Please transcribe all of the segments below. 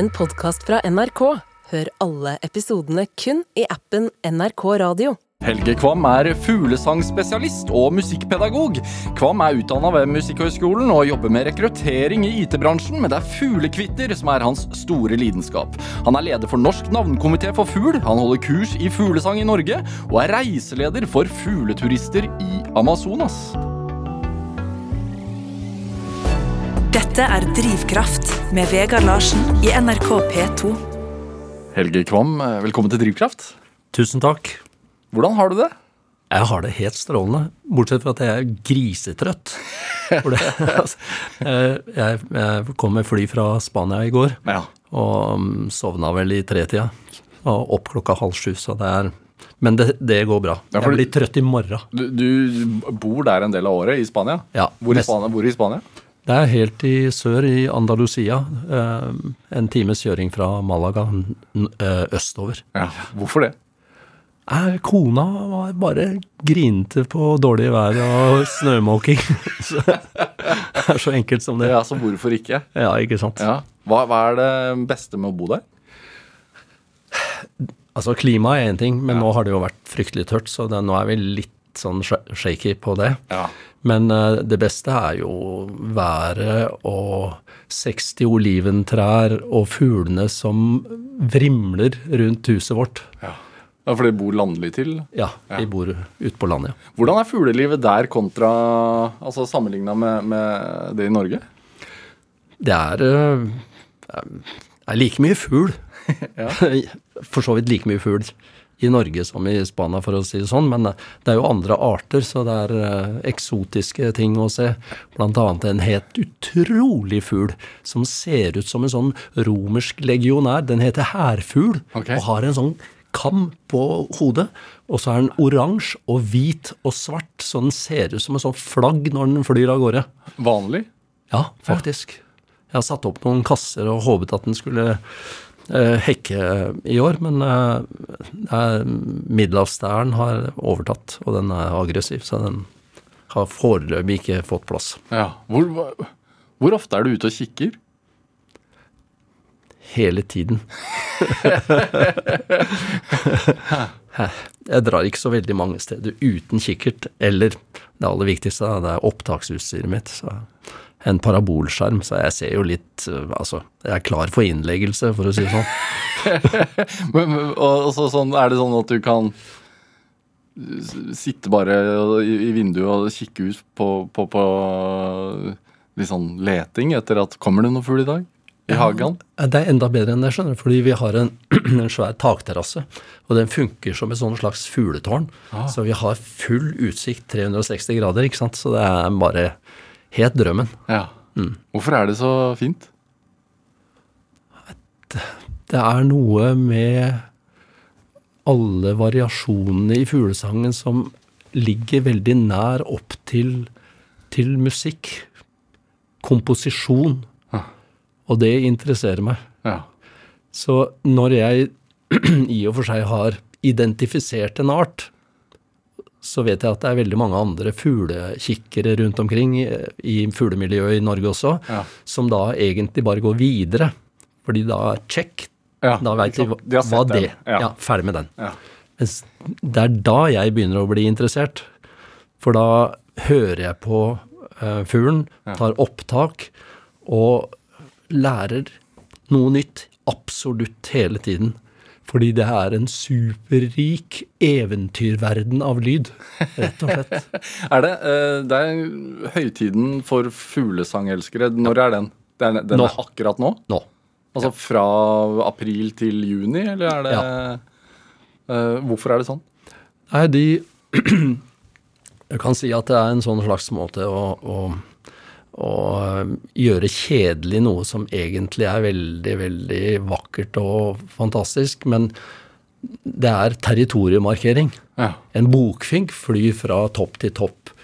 en podkast fra NRK. Hør alle episodene kun i appen NRK Radio. Helge Kvam er fuglesangspesialist og musikkpedagog. Kvam er utdanna ved Musikkhøgskolen og jobber med rekruttering i IT-bransjen, men det er fuglekvitter som er hans store lidenskap. Han er leder for Norsk navnkomité for fugl, han holder kurs i fuglesang i Norge, og er reiseleder for fugleturister i Amazonas. Dette er Drivkraft med Vegard Larsen i NRK P2. Helge Kvam, velkommen til Drivkraft. Tusen takk. Hvordan har du det? Jeg har det helt strålende, bortsett fra at jeg er grisetrøtt. For det, altså, jeg, jeg kom med fly fra Spania i går, Ja. og um, sovna vel i tretida. Og opp klokka halv sju, så det er Men det, det går bra. Ja, for- Jeg blir trøtt i morgen. Du, du bor der en del av året, i Spania? Ja, Hvor i Spania? Hvor i Spania? Det er helt i sør, i Andalusia. eh, En times kjøring fra Malaga eh, østover. Ja. Hvorfor det? Eh, Kona var bare grinte på dårlig vær og snømåking. Det er så enkelt som det. Ja, Så hvorfor ikke? Ja, ikke sant. Ja. Hva, hva er det beste med å bo der? Altså, klima er én ting, men nå har det jo vært fryktelig tørt, så det, nå er vi litt sånn shaky på det. Ja. Men eh, det beste er jo været og 60 oliventrær og fuglene som vrimler rundt huset vårt. Ja. ja, For det bor landlig til? Ja, vi bor ute på landet. Ja. Hvordan er fuglelivet der kontra altså sammenligna med, med det i Norge? Det er, eh, er like mye fugl. For så vidt like mye fugl i Norge som i Spania, for å si det sånn. Men eh, det er jo andre arter, så det er eh, eksotiske ting å se. Blant annet en helt utrolig fugl som ser ut som en sånn romersk legionær. Den heter hærfugl okay. og har en sånn kam på hodet. Og så er den oransje og hvit og svart, så den ser ut som en sånn flagg når den flyr av gårde. Vanlig? Ja, faktisk. Jeg har satt opp noen kasser og håpet at den skulle hekke i år, men eh, eh, middelhavsstæren har overtatt, og den er aggressiv, så den har foreløpig ikke fått plass. Ja. Hvor, hvor ofte er du ute og kikker? Hele tiden. Jeg drar ikke så veldig mange steder uten kikkert, eller det aller viktigste, det er opptaksutstyret mitt. Så en parabolskjerm, så jeg ser jo litt eh, Altså, jeg er klar for innleggelse, for å si det sånn. Men, men- og, så, sånn, er det sånn at du kan sitte bare i, i vinduet og kikke ut på, på, på litt sånn leting etter at Kommer det noen fugl i dag? I hagen? Eh, Det er enda bedre enn det, skjønner du, fordi vi har en, en svær takterrasse, og den funker som et sånn slags fugletårn. Så vi har full utsikt 360 grader, ikke sant, så det er bare helt drømmen. Ja. Hvorfor er det så fint? Det er noe med alle variasjonene i fuglesangen som ligger veldig nær opp til, til musikk, komposisjon, Ja. og det interesserer meg. Ja. Så når jeg i og for seg har identifisert en art, så vet jeg at det er veldig mange andre fuglekikkere rundt omkring i, fuglemiljøet i Norge også, Ja. som da egentlig bare går videre. Fordi da check, Ja, da veit de hva, den, det ja. ja. ferdig med den. Ja. Mens det er da jeg begynner å bli interessert. For da hører jeg på uh, fuglen, tar opptak og lærer noe nytt absolutt hele tiden. Fordi det er en superrik eventyrverden av lyd, rett og slett. Er det, eh, det er høytiden for fuglesangelskere. Når er den? Den, den Nå. er akkurat nå? Nå. Altså fra april til juni, eller er det Eh, Hvorfor er det sånn? Nei, de Jeg kan si at det er en sånn slags måte å, å, å eh, gjøre kjedelig noe som egentlig er veldig, veldig vakkert og fantastisk, men det er territoriemarkering. Ja. En bokfink flyr fra topp til topp,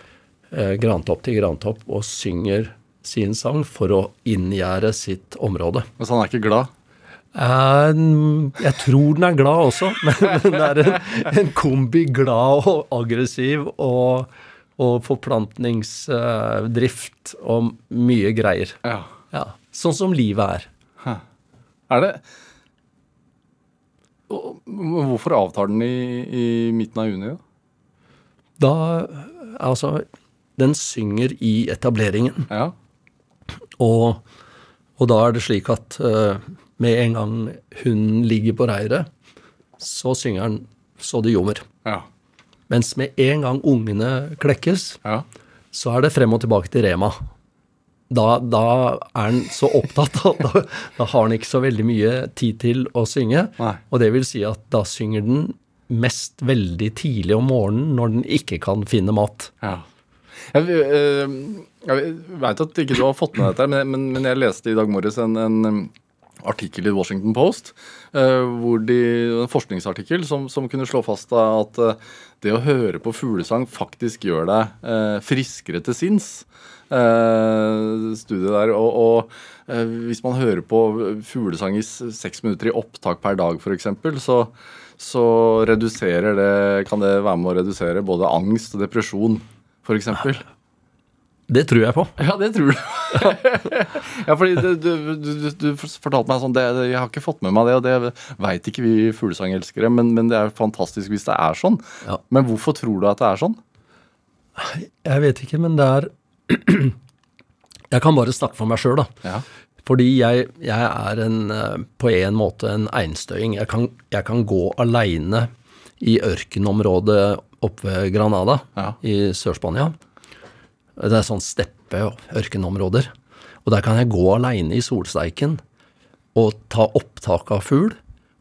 eh, grantopp til grantopp, og synger sin sang for å inngjerde sitt område. Men han er ikke glad? Eh, Jeg tror den er glad også, men det er en, en kombi glad og aggressiv og, og forplantningsdrift og mye greier. Ja. Ja, Sånn som livet er. Hæ. Er det Hvorfor avtar den i, i midten av juni? da? Da Altså, den synger i etableringen. Ja. Og, og da er det slik at uh, med en gang hunden ligger på reiret, så synger den så det ljomer. Ja. Mens med en gang ungene klekkes, ja. så er det frem og tilbake til Rema. Da, da er han så opptatt at da, da har han ikke så veldig mye tid til å synge. Nei. Og det vil si at da synger den mest veldig tidlig om morgenen når den ikke kan finne mat. Ja. Jeg, øh, jeg veit at ikke du har fått med dette, men, men, men jeg leste i dag morges en, en artikkel i Washington Post, øh, hvor de, en forskningsartikkel som, som kunne slå fast at øh, det å høre på fuglesang faktisk gjør deg øh, friskere til sinns. Studiet der, og, og Hvis man hører på fuglesang i seks minutter i opptak per dag f.eks., så, så reduserer det, kan det være med å redusere både angst og depresjon f.eks. Det tror jeg på. Ja, det tror du. ja, fordi du, du, du, du, fortalte meg sånn det, det- Jeg har ikke fått med meg det, og det veit ikke vi fuglesangelskere, men, men det er fantastisk hvis det er sånn. Ja. Men hvorfor tror du at det er sånn? Jeg vet ikke, men det er Jeg kan bare snakke for meg sjøl, da. Ja. Fordi jeg, jeg er en, eh, på en måte en einstøing. Jeg kan, jeg kan gå aleine i ørkenområdet oppe ved Granada Ja. i Sør-Spania. Det er sånn steppe- og ørkenområder. Og der kan jeg gå aleine i solsteiken og ta opptak av fugl.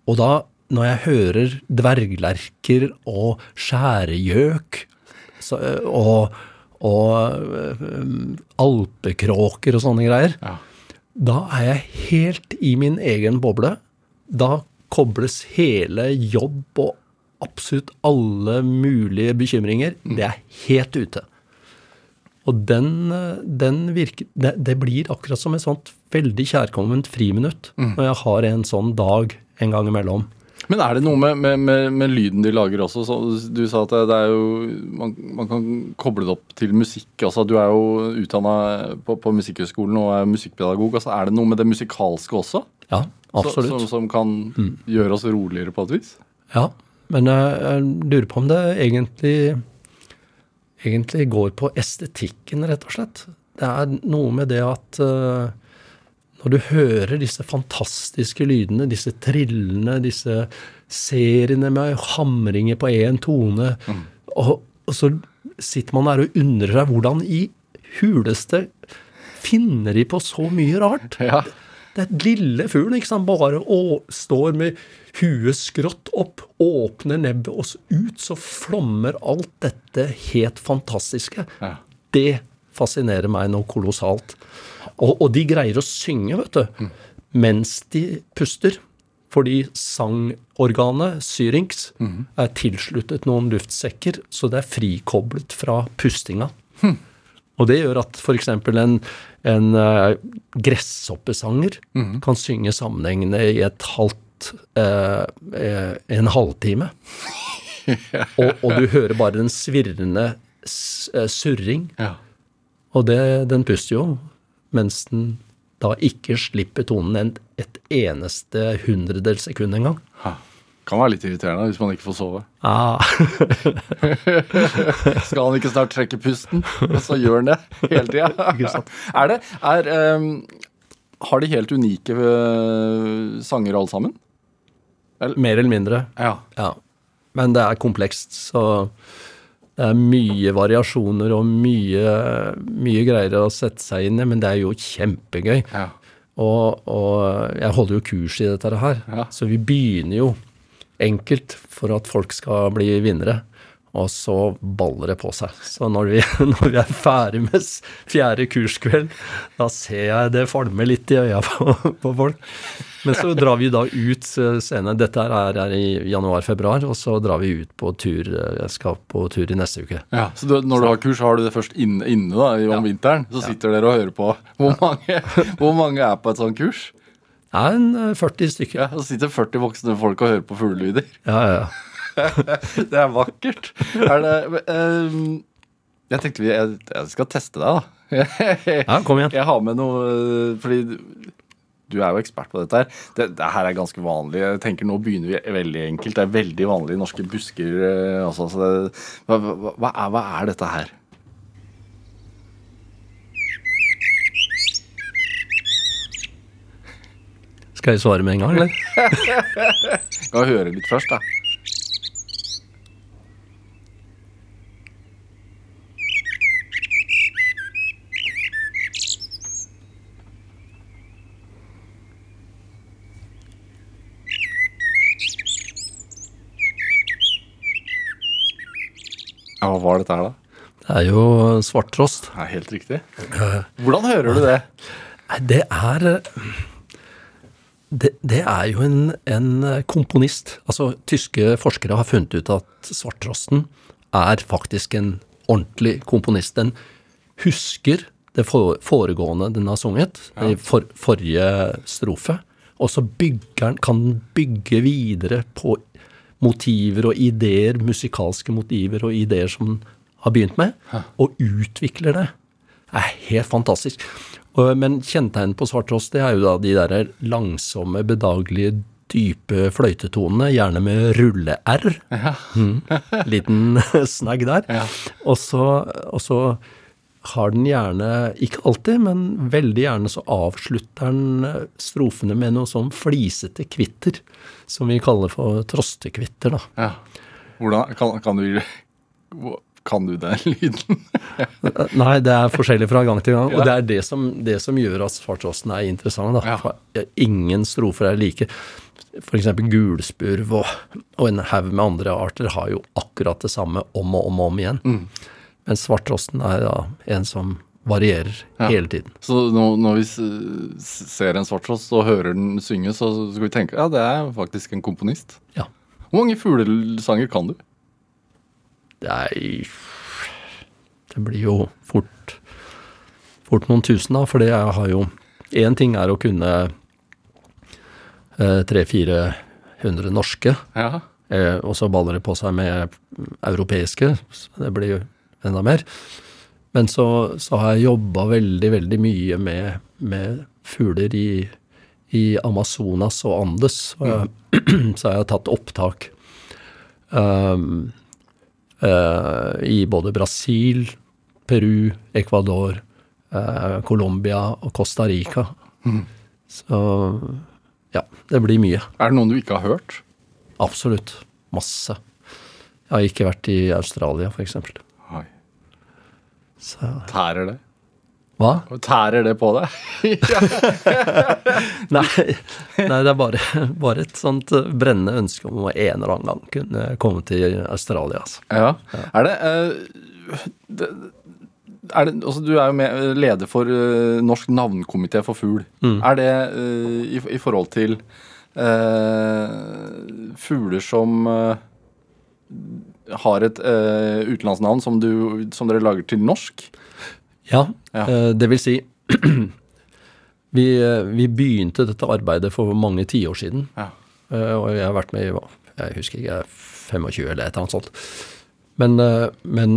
Og da, når jeg hører dverglerker og skjæregjøk og, og alpekråker og sånne greier, Ja. da er jeg helt i min egen boble. Da kobles hele jobb og absolutt alle mulige bekymringer. Det er helt ute. Og den, eh, den virker det, det blir akkurat som et sånt veldig kjærkomment friminutt når jeg har en sånn dag en gang imellom. Men er det noe med, med, med, med lyden de lager også? Så, du sa at det, er jo man, man kan koble det opp til musikk. Altså, du er jo utdanna på, på Musikkhøgskolen og er musikkpedagog. Altså, er det noe med det musikalske også? Ja, Så- absolutt. Som, som kan gjøre oss roligere på et vis? Ja, men jeg, jeg lurer på om det egentlig, egentlig går på estetikken, rett og slett. Det er noe med det at eh, når du hører disse fantastiske lydene, disse trillene, disse seriene med hamringer på én tone, og, og så sitter man der og undrer seg hvordan i huleste finner de på så mye rart? Ja. Det er et lille fugl, ikke sant? bare å, står med huet skrått opp, åpner nebbet, oss ut så flommer alt dette helt fantastiske. Ja. Det fascinerer meg noe kolossalt. Og, og de greier å synge, vet du, mens de puster. Fordi sangorganet, syrinx, er tilsluttet noen luftsekker, så det er frikoblet fra pustinga. Og det gjør at f.eks. en, en uh, gresshoppesanger kan synge sammenhengende i et halvt eh, eh, en halvtime. og, og du hører bare den svirrende eh, surring. Ja. Og det, den puster jo, mens den da ikke slipper tonen en, et eneste hundredels sekund engang. Ha. Kan være litt irriterende hvis man ikke får sove. Ah. Skal han ikke snart trekke pusten? Og så gjør han det hele tida. Er det er, um, Har de helt unike øh, sanger alle sammen? Mer eller mindre. Ja. Ja. Men det er komplekst, så det er mye variasjoner og mye, mye greier å sette seg inn i, men det er jo kjempegøy. ja. Og, og jeg holder jo kurs i dette her, Ja. så vi begynner jo enkelt for at folk skal bli vinnere. Og så baller det på seg. Så når vi, når vi er ferdig med fjerde kurskveld, da ser jeg det falmer litt i øya på, på folk. Men så drar vi da ut eh, senere. Dette her er, er i januar-februar, og så drar vi ut på tur. eh, Jeg skal på tur i neste uke. ja. Så du, når du har kurs, har du det først inne, inne da, i- ja. vinteren. Så sitter dere og hører på. Hvor mange, hvor mange er på et sånt kurs? Det er en eh, 40 stykker. Ja, Så sitter 40 voksne folk og hører på fuglelyder. Ja, ja, ja. Det er vakkert. Er det ehm, Jeg tenkte vi jeg, jeg skal teste deg, da. Ja, kom igjen. Jeg har med noe øh, Fordi du, er jo ekspert på dette her. Det, det her er ganske vanlig. Jeg tenker Nå begynner vi veldig enkelt. Det er veldig vanlig i norske busker. eh, Også, så det, hva, hva, hva, er, hva er dette her? Skal jeg svare med en gang, eller? Skal høre litt først, da. Ja, hva var dette her, da? Det er jo svarttrost. Er helt riktig. Hvordan hører du det? Det er det, det er jo en, en komponist. Altså, tyske forskere har funnet ut at svarttrosten er faktisk en ordentlig komponist. Den husker det foregående den har sunget, i for, forrige strofe, og så bygger kan den bygge videre på motiver og ideer, musikalske motiver og ideer som den har begynt med, og utvikler det. Det er helt fantastisk. Men kjennetegnet på svarttrost det er jo da de der langsomme, bedagelige, dype fløytetonene, gjerne med rulle-r. Mm. Liten snagg der. Og så har den gjerne, ikke alltid, men veldig gjerne så avslutter den strofene med noe sånn flisete kvitter, som vi kaller for trostekvitter, da. Ja. Hvordan, kan, kan du Kan du den lyden? Nei, det er forskjellig fra gang til gang. Og det er det som, det som gjør at svarttrosten er interessant. Da. Ja. Ingen strofer er like. F.eks. gulspurv og, og en haug med andre arter har jo akkurat det samme om og om og om igjen. Men svarttrosten er da en som varierer Ja. hele tiden. Så når, når vi ser en svarttrost og hører den synge, så skal vi tenke ja, det er faktisk en komponist. Ja. Hvor mange fuglesanger kan du? Det er Det blir jo fort fort noen tusen, da, for det jeg har jo Én ting er å kunne eh, 300-400 norske, Ja. eh, og så baller det på seg med europeiske, så det blir jo enda mer. Men så, så har jeg jobba veldig, veldig mye med, med fugler i, i Amazonas og Andes. Og jeg, så har jeg tatt opptak um, uh, i både Brasil, Peru, Ecuador, uh, Colombia og Costa Rica. Så ja, det blir mye. Er det noen du ikke har hørt? Absolutt. Masse. Jeg har ikke vært i Australia, f.eks. Så Tærer det? Hva? Tærer det på deg? Nei, nei det er bare, bare et sånt eh, brennende ønske om å en eller annen gang kunne komme til Australia. Altså. Ja. Er det, uh, det er det, altså Du er jo med, leder for uh, Norsk navnkomité for fugl. Er det uh, i, i forhold til fugler som har et uh, utenlandsnavn som, du, som dere lager til norsk? Ja, Ja. Uh, det vil si vi, eh, vi begynte dette arbeidet for mange tiår siden. Ja. Uh, og jeg har vært med i jeg husker ikke, 25 eller et eller annet sånt. Men, men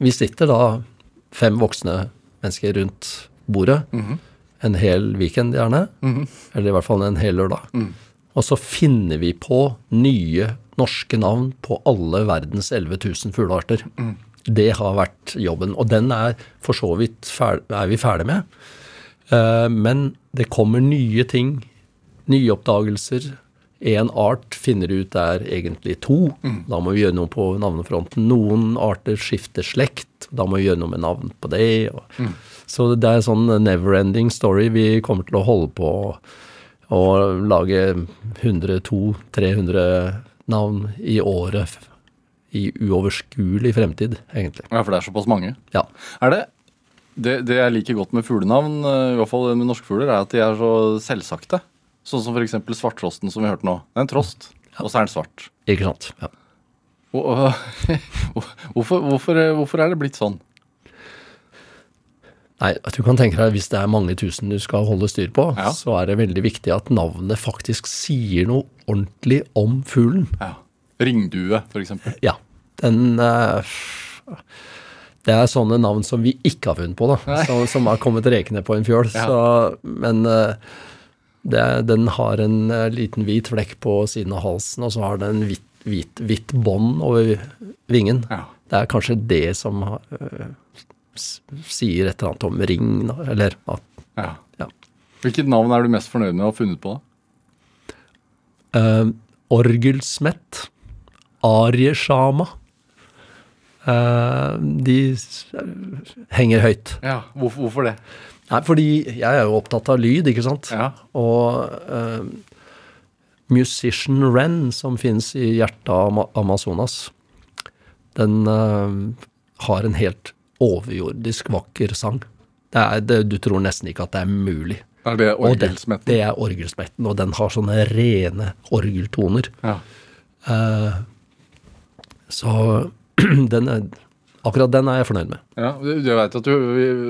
vi sitter da fem voksne mennesker rundt bordet. En hel weekend gjerne. Eller i hvert fall en hel lørdag. Og så finner vi på nye norske navn på alle verdens 11 000 fuglearter. Det har vært jobben. Og den er for så vidt ferdig, er vi ferdig med. Eh, men det kommer nye ting, nye oppdagelser. En art finner ut det er egentlig to. Da må vi gjøre noe på navnefronten. Noen arter skifter slekt. Da må vi gjøre noe med navn på det. Så det er en sånn never-ending story. Vi kommer til å holde på å lage 100-200-300 navn i året i uoverskuelig fremtid, egentlig. Ja, for det er såpass mange. Ja. Er det det, det jeg liker godt med fuglenavn, eh, i hvert fall med norske fugler, er at de er så selvsagte. Sånn som f.eks. svarttrosten, som vi hørte nå. Det er en trost, og så er den svart. Ikke sant? Ja. Og, og, hvorfor, hvorfor, hvorfor er det blitt sånn? Nei, at du kan tenke deg Hvis det er mange tusen du skal holde styr på, Ja. så er det veldig viktig at navnet faktisk sier noe ordentlig om fuglen. Ja. Ringdue, f.eks. Ja. Den eh, Det er sånne navn som vi ikke har funnet på, da. Som, som har kommet rekende på en fjøl. Ja. Så, men, eh, Det, den har en eh, liten hvit flekk på siden av halsen, og så har den hvitt, hvit, hvitt bånd over vingen. Ja. Det er kanskje det som eh, s- sier et eller annet om ring, eller at ja. ja. Hvilket navn er du mest fornøyd med å ha funnet på? Eh, orgelsmett. Arieshama. Uh, de henger høyt. Ja, hvorfor, hvorfor det? Nei, fordi jeg er jo opptatt av lyd, ikke sant? Ja. Og uh, Musician Ren, som finnes i hjertet av Amazonas, den uh, har en helt overjordisk vakker sang. Det er, det, du tror nesten ikke at det er mulig. Er det orgelsmetten? det er orgelsmetten, og den har sånne rene orgeltoner. Ja. Eh, så den er, akkurat den er jeg fornøyd med. Ja, du- jeg vet at du,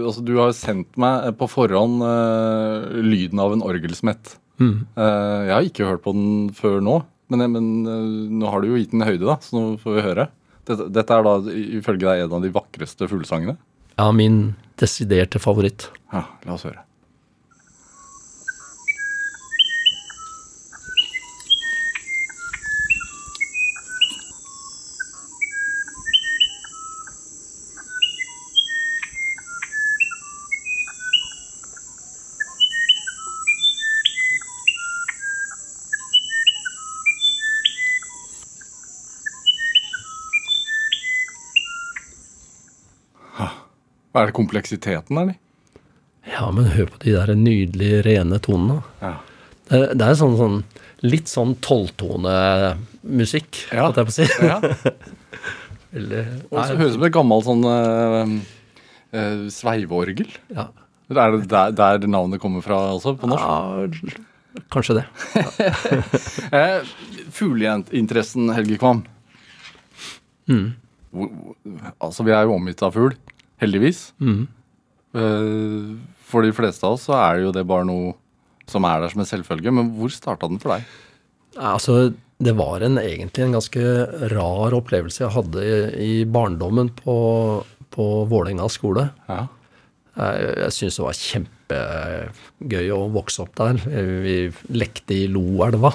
altså, du har sendt meg på forhånd uh, lyden av en orgelsmett. Mm. Uh, jeg har ikke hørt på den før nå, men, men eh, nå har du jo gitt den høyde, da, så nå får vi høre. Dette, dette er da ifølge deg en av de vakreste fuglesangene? Ja, min desiderte favoritt. Ja, la oss høre. Er det kompleksiteten, eller? Ja, men hør på de der nydelige, rene tonene. Ja. Det, det er sånn, sånn litt sånn tolvtonemusikk, Ja. holdt jeg på å si. ja. Eller, Og så høres det ut som et gammelt sånn eh, eh, sveiveorgel. ja. Er det der, der navnet kommer fra også, på norsk? ja, kanskje det. Eh, Fugleinteressen, Helge Kvam. Mm. Altså, vi er jo omgitt av fugl, heldigvis. Mm. Eh, For de fleste av oss så er det jo det bare noe som er der som en selvfølge. Men hvor starta den for deg? Altså, det var en, egentlig en ganske rar opplevelse jeg hadde i, i barndommen på, på Vålerenga skole. Ja. Jeg, jeg syns det var kjempegøy å vokse opp der. Vi lekte i Loelva.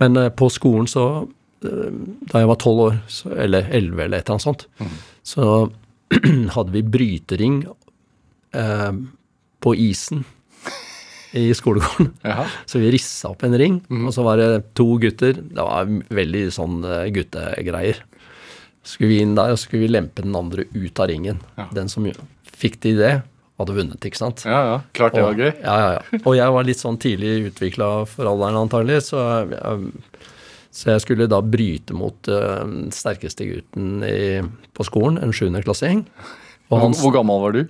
Men eh, på skolen så eh, Da jeg var tolv år, så, eller elleve eller et eller annet sånt, så hadde vi brytering eh, på isen i skolegården. Jaha. Så vi rissa opp en ring, og så var det to gutter. Det var veldig sånn eh, guttegreier. Skulle vi inn der, og så skulle vi lempe den andre ut av ringen. Ja. Den som fikk til det, hadde vunnet, ikke sant? ja, ja. Klart det var gøy. Ja, ja, ja. Og jeg var litt sånn tidlig utvikla for alderen antagelig, så jeg, så jeg skulle da bryte mot eh, den sterkeste gutten i, på skolen, en sjuendeklassing. Hvor, hvor gammel var du?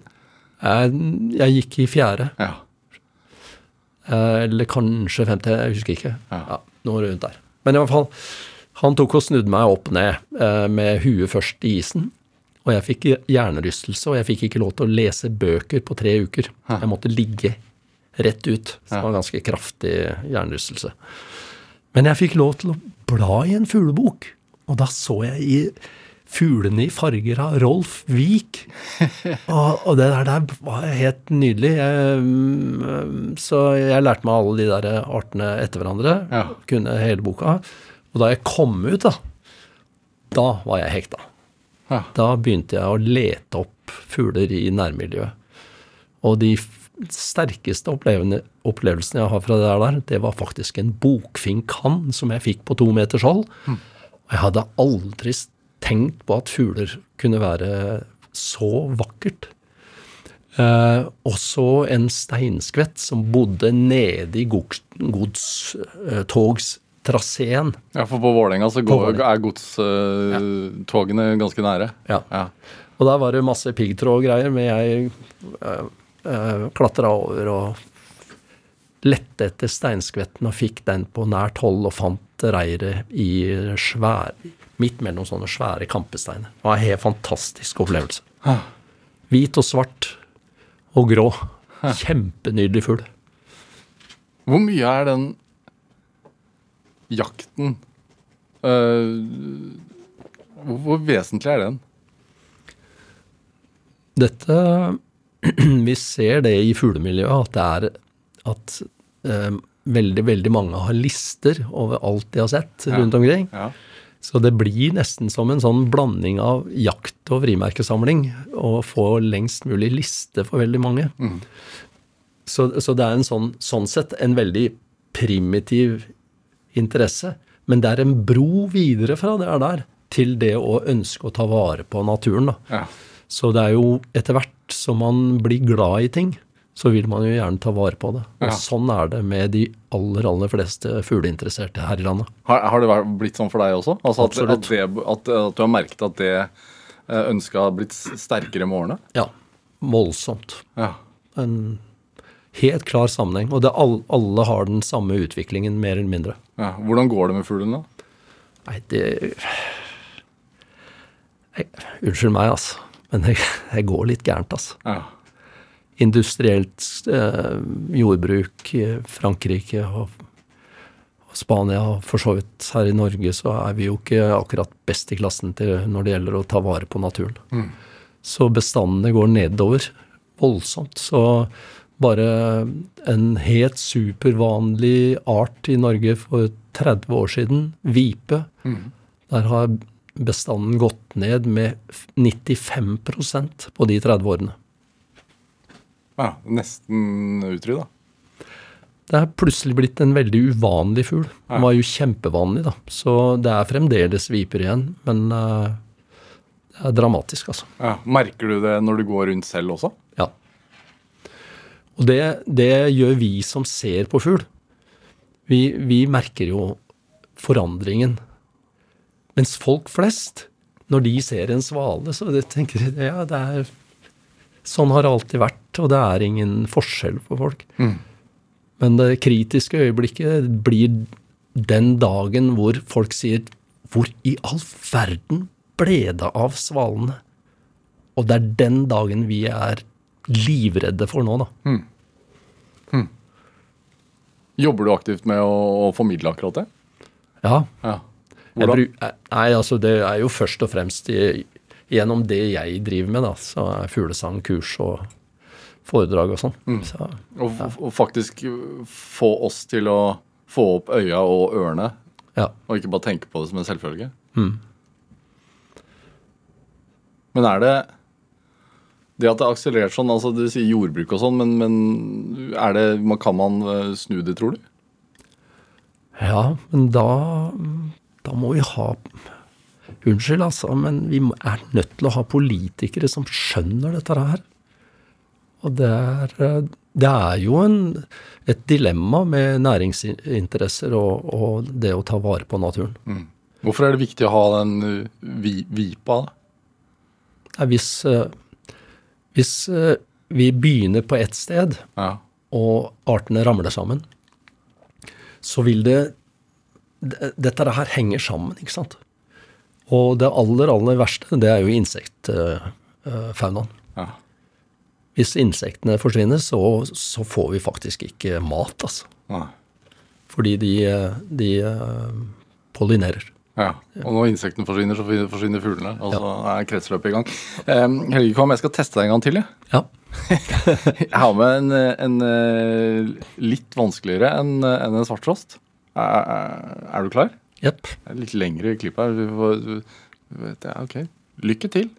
jeg, jeg gikk i fjerde. Ja. Eh, Eller kanskje femte, jeg husker ikke. Ja. Ja, noe rundt der. Men i hvert fall, han tok og snudde meg opp ned eh, med huet først i isen. Og jeg fikk hjernerystelse, og jeg fikk ikke lov til å lese bøker på tre uker. Jeg måtte ligge rett ut. Så det var en ganske kraftig hjernerystelse. Men jeg fikk lov til å bla i en fuglebok, og da så jeg i Fuglene i farger av Rolf Wiik. Og, og det der, der var helt nydelig. Jeg, mm, så jeg lærte meg alle de der artene etter hverandre. Ja. Kunne hele boka. Og da jeg kom ut, da, da var jeg hekta. Ja. Da begynte jeg å lete opp fugler i nærmiljøet. Og de sterkeste opplevelsen jeg har fra det der, det var faktisk en bokfinkan som jeg fikk på to meters hold. Og jeg hadde aldri tenkt på at fugler kunne være så vakkert. Eh, også en steinskvett som bodde nede i godstogstraseen. ja, for på Vålerenga så går, er godstogene ganske nære. Ja. Ja. Og der var det masse piggtrådgreier, men jeg uh, uh, klatra over og lette etter steinskvetten og fikk den på nært hold og fant reiret i svær, midt mellom sånne svære kampesteiner. Det var en helt fantastisk opplevelse. Hvit og svart og grå. Kjempenydelig fugl. Hvor mye er den jakten uh, hvor vesentlig er den? Dette Vi ser det i fuglemiljøet, at det er at eh, veldig, veldig mange har lister over alt de har sett Ja. rundt omkring. Ja. Så det blir nesten som en sånn blanding av jakt- og frimerkesamling å få lengst mulig liste for veldig mange. Så, så det er en sånn, sånn sett en veldig primitiv interesse. Men det er en bro videre fra det er der til det å ønske å ta vare på naturen. da. Ja. Så det er jo etter hvert som man blir glad i ting, så vil man jo gjerne ta vare på det. Og Ja. sånn er det med de aller, aller fleste fugleinteresserte her i landet. Har, har det blitt sånn for deg også? Altså at, at, det, at, at du har merket at det eh, ønsket har blitt sterkere med årene? Ja, voldsomt. Ja. En helt klar sammenheng. Og det all, alle har den samme utviklingen, mer eller mindre. ja. Hvordan går det med fuglene? da? Nei, det Nei, Unnskyld meg, altså. Men det, det går litt gærent, altså. Ja. Industrielt eh, jordbruk i Frankrike og, og Spania, og for så vidt her i Norge, så er vi jo ikke akkurat best i klassen til når det gjelder å ta vare på naturen. Så bestandene går nedover voldsomt. Så bare en helt supervanlig art i Norge for 30 år siden, vipe, der har bestanden gått ned med 95% på de 30 årene. ja. Nesten utrydda. Det er plutselig blitt en veldig uvanlig fugl. Den var jo kjempevanlig, da. Så det er fremdeles viper igjen, men eh, det er dramatisk, altså. Ja. Merker du det når du går rundt selv også? Ja. Og det, det gjør vi som ser på fugl. Vi, vi merker jo forandringen. Mens folk flest, når de ser en svale, så tenker de ja, det er Sånn har det alltid vært, og det er ingen forskjell for folk. Men det kritiske øyeblikket blir den dagen hvor folk sier Hvor i all verden ble det av svalene? Og det er den dagen vi er livredde for nå, da. Jobber du aktivt med å formidle akkurat det? Ja. Ja. Jeg Hvordan? bru- nei, altså det er jo først og fremst i, gjennom det jeg driver med, da. Så er fuglesang, kurs og foredrag og sånn. Så, ja. og, og, faktisk få oss til å få opp øya og ørene, ja. og ikke bare tenke på det som en selvfølge. Men er det det at det har akselerert sånn, altså du sier jordbruk og sånn, men, men er det, kan man eh, snu det, tror du? ja, men da, da må vi ha Unnskyld, altså, men vi er nødt til å ha politikere som skjønner dette her. Og det er, eh, det er jo en, et dilemma med næringsinteresser og, og det å ta vare på naturen. Hvorfor er det viktig å ha den uh, vi, vipa? da? Hvis, eh, hvis eh, vi begynner på ett sted, Ja. og artene ramler sammen, så vil det- Dette her henger sammen, ikke sant? Og det aller, aller verste, det er jo insektfaunaen. Ja. Hvis insektene forsvinner, så, så får vi faktisk ikke mat, altså. Ja. Fordi de, eh, de eh, pollinerer. Ja, og når insektene forsvinner, så forsvinner- fuglene. Og så er kretsløpet i gang. Um, Helge Kvam, jeg skal teste deg en gang til. jeg. Ja. Jeg har med en, en, eh, litt vanskeligere enn en, en svarttrost. Er, er- er du klar? Jepp. Er litt lengre klipp her. Ok. Lykke til.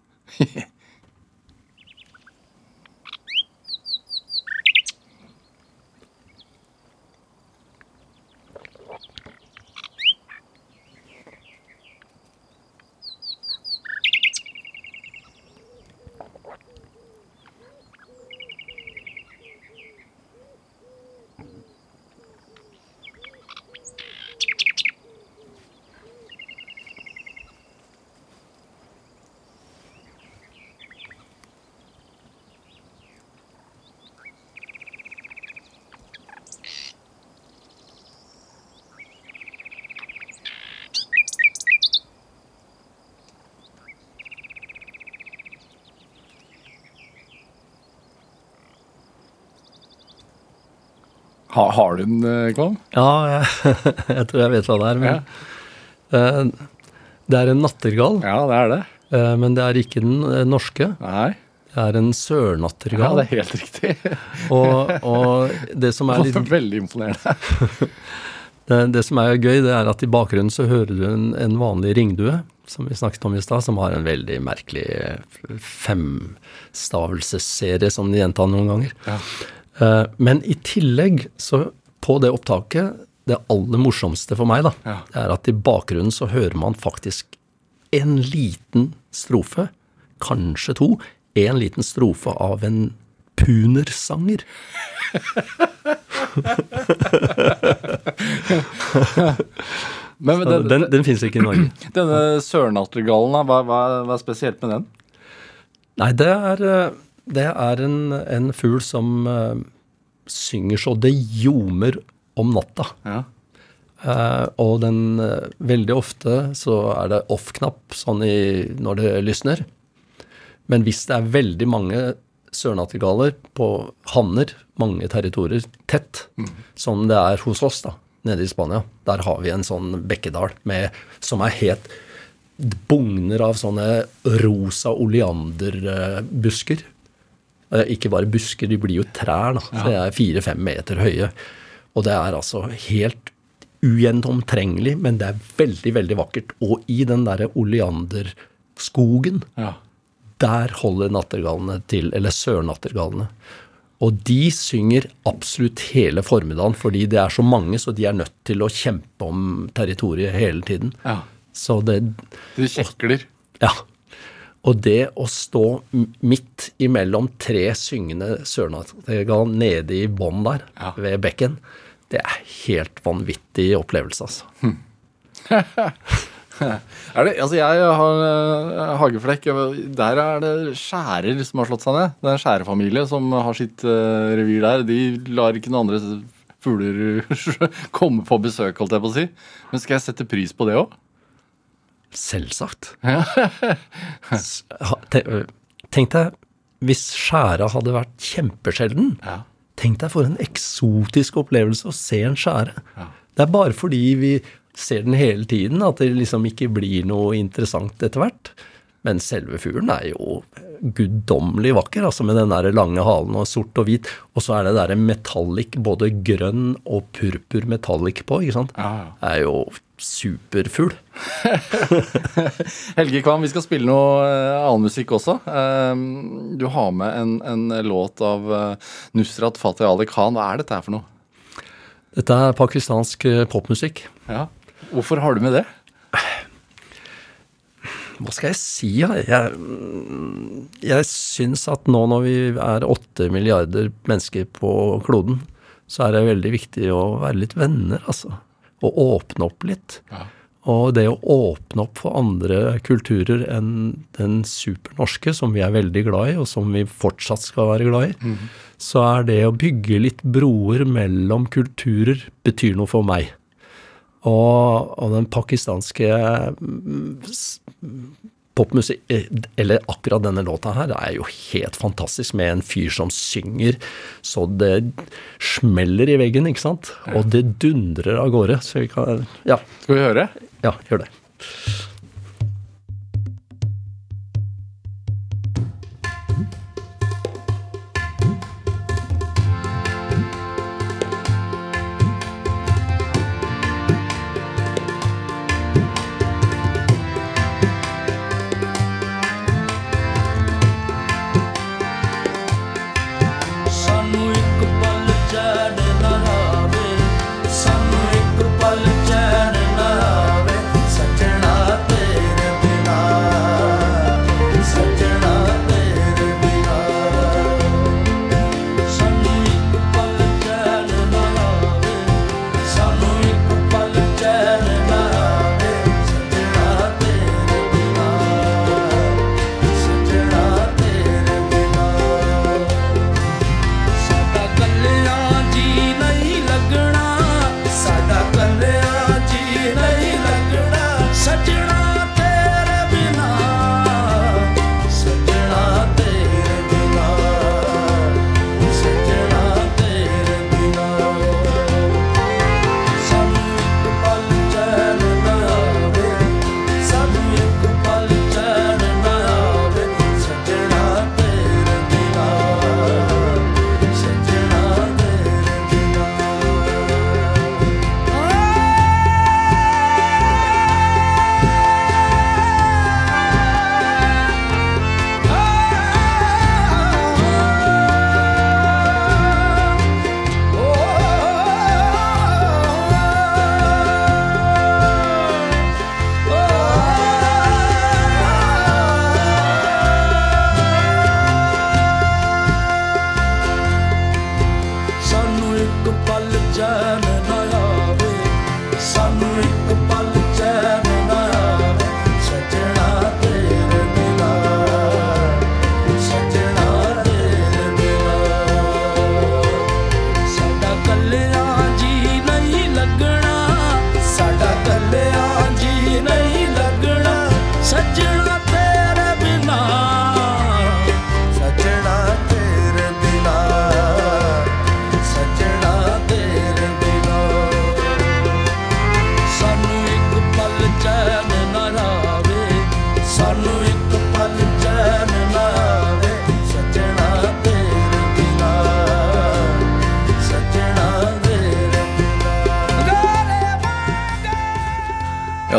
Ha, har du den, eh, Kvam? Ja, jeg, jeg tror jeg vet hva det er. Men, eh, det er en nattergal, Ja, det er det. eh, men det er ikke den norske. Nei. Det er en Ja, det er helt riktig. og, og det som er litt Veldig imponerende. Det, det som er gøy, det er at i bakgrunnen så hører du en, en vanlig ringdue, som vi snakket om i stad, som har en veldig merkelig femstavelsesserie som de gjentar noen ganger. Eh, men i tillegg, så på det opptaket, det aller morsomste for meg, da, Ja. er at i bakgrunnen så hører man faktisk en liten strofe, kanskje to, en liten strofe av en punersanger. Men men den, Den, den fins ikke i Norge. denne sørnattergallen, hva, hva, hva er spesielt med den? Nei, det er, eh, det er en, en fugl som uh, synger så det ljomer om natta. Ja. Uh, og den uh, Veldig ofte så er det off-knapp sånn i, når det lysner. Men hvis det er veldig mange sørnattergaler på hanner, mange territorier, tett, som det er hos oss da, nede i Spania, der har vi en sånn bekkedal med, som er helt bugner av sånne rosa oleanderbusker. Ikke bare busker, de blir jo trær. da, så De er fire-fem meter høye. Og det er altså helt ugjennomtrengelig, men det er veldig, veldig vakkert. Og i den derre oleanderskogen, Ja. der holder nattergalene til, eller sørnattergallene. Og de synger absolutt hele formiddagen, fordi det er så mange, så de er nødt til å kjempe om territoriet hele tiden. ja. Så det De kjekler. Ja. Og det å stå midt imellom tre syngende sørnattergal nede i bånn der, Ja. ved bekken, det er helt vanvittig opplevelse, altså. Er det, altså jeg har uh, hageflekk. Der er det skjærer som har slått seg ned. Det er en skjærefamilie som har sitt uh, revir der. De lar ikke noen andre fugler komme på besøk, holdt jeg på å si. Men skal jeg sette pris på det òg? Selvsagt. S- ha- te- ø, Tenk deg hvis skjæra hadde vært kjempesjelden. Ja. Tenk deg for en eksotisk opplevelse å se en skjære. Ja. Det er bare fordi vi ser den hele tiden at det liksom ikke blir noe interessant etter hvert. Men selve fuglen er jo guddommelig vakker, altså med den der lange halen og sort og hvit. Og så er det der metallic, både grønn og purpur metallic på, ikke sant. Ja, ja. Det er jo superfugl. Helge Kvam, vi skal spille noe eh, annen musikk også. Eh, du har med en, en låt av eh, Nusrat Fatih Ali Khan. Hva er dette her for noe? Dette er pakistansk eh, popmusikk. Ja. Hvorfor har du med det? Hva skal jeg si? Jeg, jeg syns at nå når vi er åtte milliarder mennesker på kloden, så er det veldig viktig å være litt venner, altså. Og åpne opp litt. Ja. Og det å åpne opp for andre kulturer enn den supernorske, som vi er veldig glad i, og som vi fortsatt skal være glad i, så er det å bygge litt broer mellom kulturer betyr noe for meg. Og, og den pakistanske mm, popmusikk eh, Eller akkurat denne låta her er jo helt fantastisk, med en fyr som synger så det smeller i veggen, ikke sant? Og det dundrer av gårde. Så vi kan Ja, Skal vi høre? ja gjør det.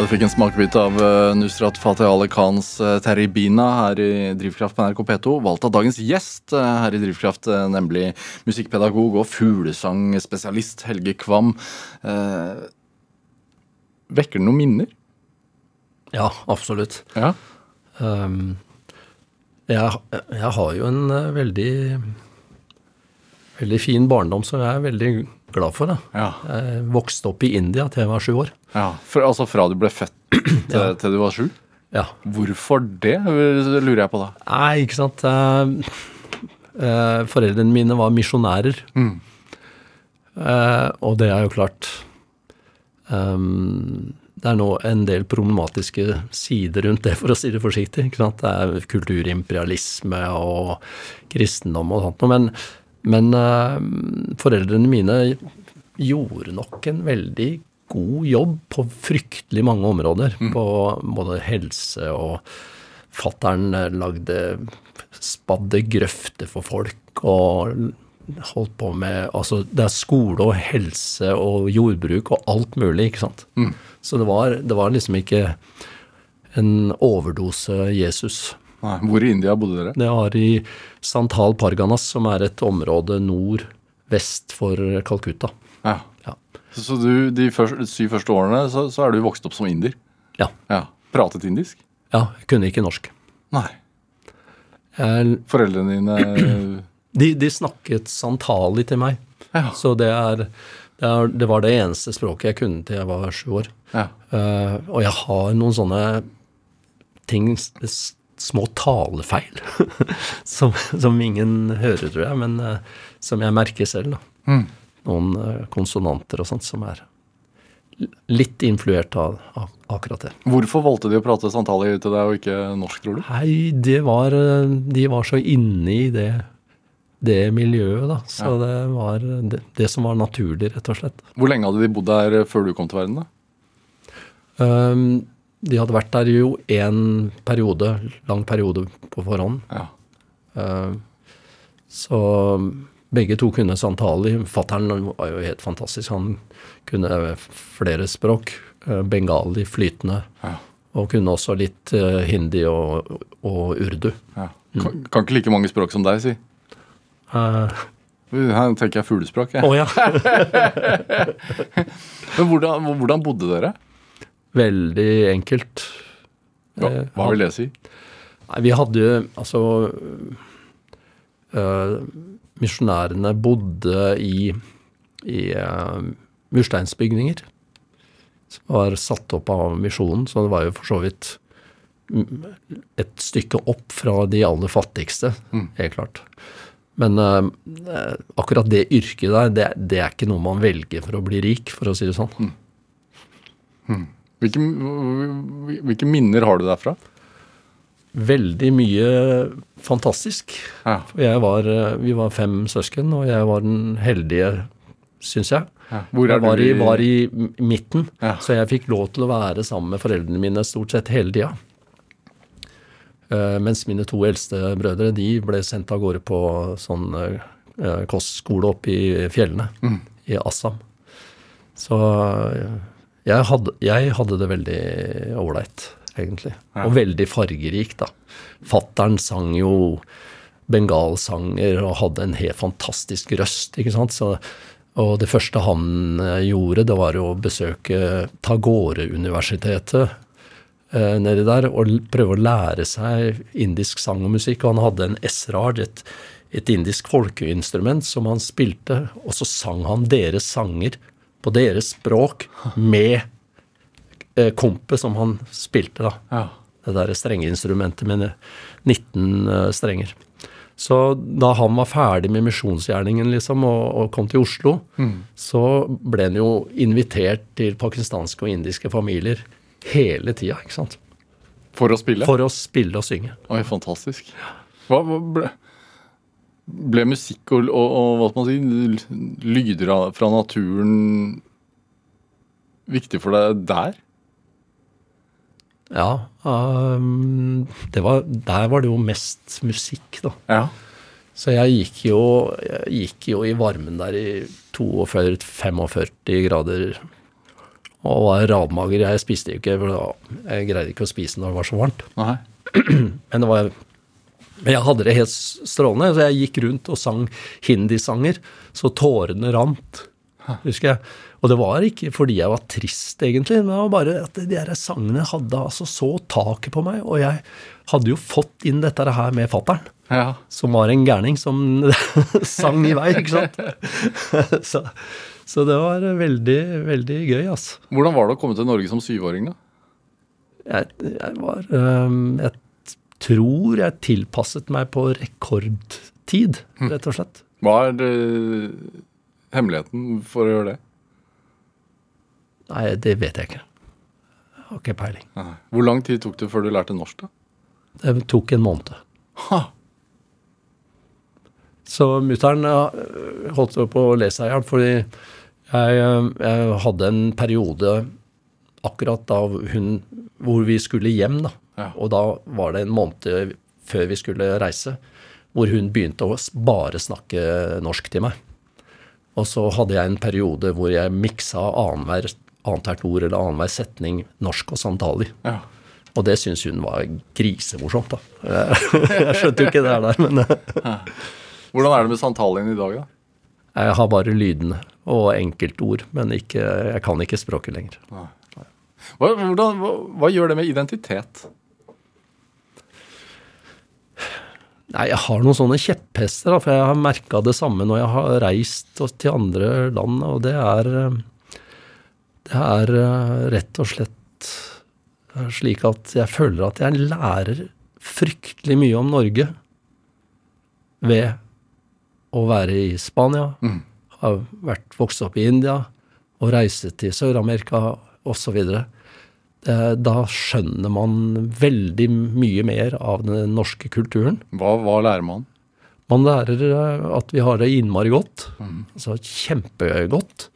Du fikk en smakebit av eh, Nusrat Fateh Ali Khans eh, Terribina her i Drivkraft på NRK P2. Valgt av dagens gjest eh, her i Drivkraft, nemlig musikkpedagog og fuglesangspesialist Helge Kvam. Eh, vekker det noen minner? Ja, absolutt. Ja. Um, jeg, jeg har jo en veldig veldig fin barndom som jeg er veldig glad for. Ja. Jeg vokste opp i India til jeg var sju år. Ja. For, altså fra du ble født til, til du var sju? Ja. Hvorfor det, lurer jeg på da. Nei, ikke sant. Eh, eh, foreldrene mine var misjonærer. Eh, og det er jo klart Det er nå en del problematiske sider rundt det, for å si det forsiktig. Ikke sant? Det er kulturimperialisme og kristendom og sånt noe. Men, men eh, foreldrene mine gjorde nok en veldig god jobb på fryktelig mange områder. På både helse og Fattern lagde spadde grøfter for folk og holdt på med Altså, det er skole og helse og jordbruk og alt mulig, ikke sant. Så det var, det var liksom ikke en overdose Jesus. Nei, hvor i India bodde dere? Det var i Santal Parganas, som er et område nord-vest for Calcutta. Ja. Ja. Så, du, de første, syv første årene så, så er du vokst opp som inder? Ja. Ja. Pratet indisk? ja jeg kunne ikke norsk. Nei. Jeg, Foreldrene dine de, de snakket santali til meg. Ja. Så det, er, det, er, det var det eneste språket jeg kunne til jeg var sju år. Ja. Uh, og jeg har noen sånne ting, små talefeil, som, som ingen hører, tror jeg, men uh, som jeg merker selv. da. Mm. Noen eh, konsonanter og sånt som er litt influert av, av akkurat det. Hvorfor valgte de å prate santali til deg og ikke norsk, tror du? Nei, det var eh, De var så inne i det, det miljøet, da. Så det var det, det som var naturlig, rett og slett. Hvor lenge hadde de bodd der før du kom til verden? da? Um, de hadde vært der jo en periode, lang periode på forhånd. Ja. Uh, så begge to kunne santali. Fattern var jo helt fantastisk. Han kunne flere språk. Uh, bengali flytende. Ja. Og kunne også litt uh, hindi og, og urdu. Ja. Kan, kan ikke like mange språk som deg, si. Uh, Her tenker jeg fuglespråk. jeg. Å ja. Men hvordan, hvordan bodde dere? Veldig enkelt. Hva, Eh, hva vil det si? Nei, vi hadde jo altså øh, Misjonærene bodde i, i øh, mursteinsbygninger som var satt opp av misjonen, så det var jo for så vidt mm, et stykke opp fra de aller fattigste, helt klart. Men øh, eh, akkurat det yrket der, det, det er ikke noe man velger for å bli rik, for å si det sånn. Hvilke, hvilke minner har du derfra? Veldig mye fantastisk. Ja. Var, eh, vi var fem søsken, og jeg var den heldige, syns jeg. Ja. Hvor er jeg var du i, var i midten, Ja. så jeg fikk lov til å være sammen med foreldrene mine stort sett hele tida. Uh, mens mine to eldste brødre de ble sendt av gårde på sånn uh, kostskole oppe i fjellene Mm. i Assam. Så uh, jeg hadde, jeg hadde det veldig ålreit, egentlig. Og veldig fargerik, da. Fattern sang jo bengalsanger og hadde en helt fantastisk røst, ikke sant. Så, og det første han eh, gjorde, det var å besøke Tagore-universitetet eh, nedi der og prøve å lære seg indisk sang og musikk. Og han hadde en esraj, et, et indisk folkeinstrument, som han spilte, og så sang han deres sanger på deres språk med eh, kompet som han spilte, da. Ja. Det der strengeinstrumentet med 19 eh, strenger. Så da han var ferdig med misjonsgjerningen liksom, og, og kom til Oslo, så ble han jo invitert til pakistanske og indiske familier hele tida, ikke sant. For å spille? For å spille og synge. Oi, fantastisk. Hva, hva ble, ble musikk og, og, og hva skal man si, lyder fra naturen viktig for deg der? Ja, Um, det var, der var det jo mest musikk, da. Ja. Så jeg gikk jo, jeg gikk jo i varmen der i 42-45 grader Og var radmager. Jeg spiste jo ikke, jeg greide ikke å spise når det var så varmt. Nei. Men det var men jeg hadde det helt strålende, så jeg gikk rundt og sang hindisanger, så tårene rant, husker jeg. Og det var ikke fordi jeg var trist, egentlig, men det var bare at de her sangene hadde altså så taket på meg, og jeg hadde jo fått inn dette her med fattern, Ja. som var en gærning som sang i vei, ikke sant. så, så det var veldig, veldig gøy, altså. Hvordan var det å komme til Norge som syvåring, da? Jeg, jeg var øhm, Jeg tror jeg tilpasset meg på rekordtid, rett og slett. Hva er det, hemmeligheten for å gjøre det? Nei, det vet jeg ikke. Jeg har ikke peiling. Nei. Hvor lang tid tok det før du lærte norsk, da? Det tok en måned. Ha. Så mutter'n holdt på å le seg i hjel, fordi jeg, øh, jeg hadde en periode akkurat da hun hvor vi skulle hjem, da. Ja. Og da var det en måned før vi skulle reise, hvor hun begynte å bare snakke norsk til meg. Og så hadde jeg en periode hvor jeg miksa annenhver annethvert ord eller annenhver setning norsk og santali. Ja. Og det syns hun var grisemorsomt, da. Jeg skjønte jo ikke det der, men øh, Hvordan er det med santalien i dag, da? jeg har bare lydene og enkeltord, men ikke, jeg kan ikke språket lenger. Hva, hvordan, hva, hva gjør det med identitet? Nei, jeg har noen sånne kjepphester, da, for jeg har merka det samme når jeg har reist til andre land, og det er eh, Det er eh, rett og slett eh, slik at jeg føler at jeg lærer fryktelig mye om Norge ved å være i Spania, har vært vokst opp i India og reise til Sør-Amerika osv. Da skjønner man veldig mye mer av den norske kulturen. Hva, hva lærer man? Man lærer eh, at vi har det innmari godt, altså kjempegodt,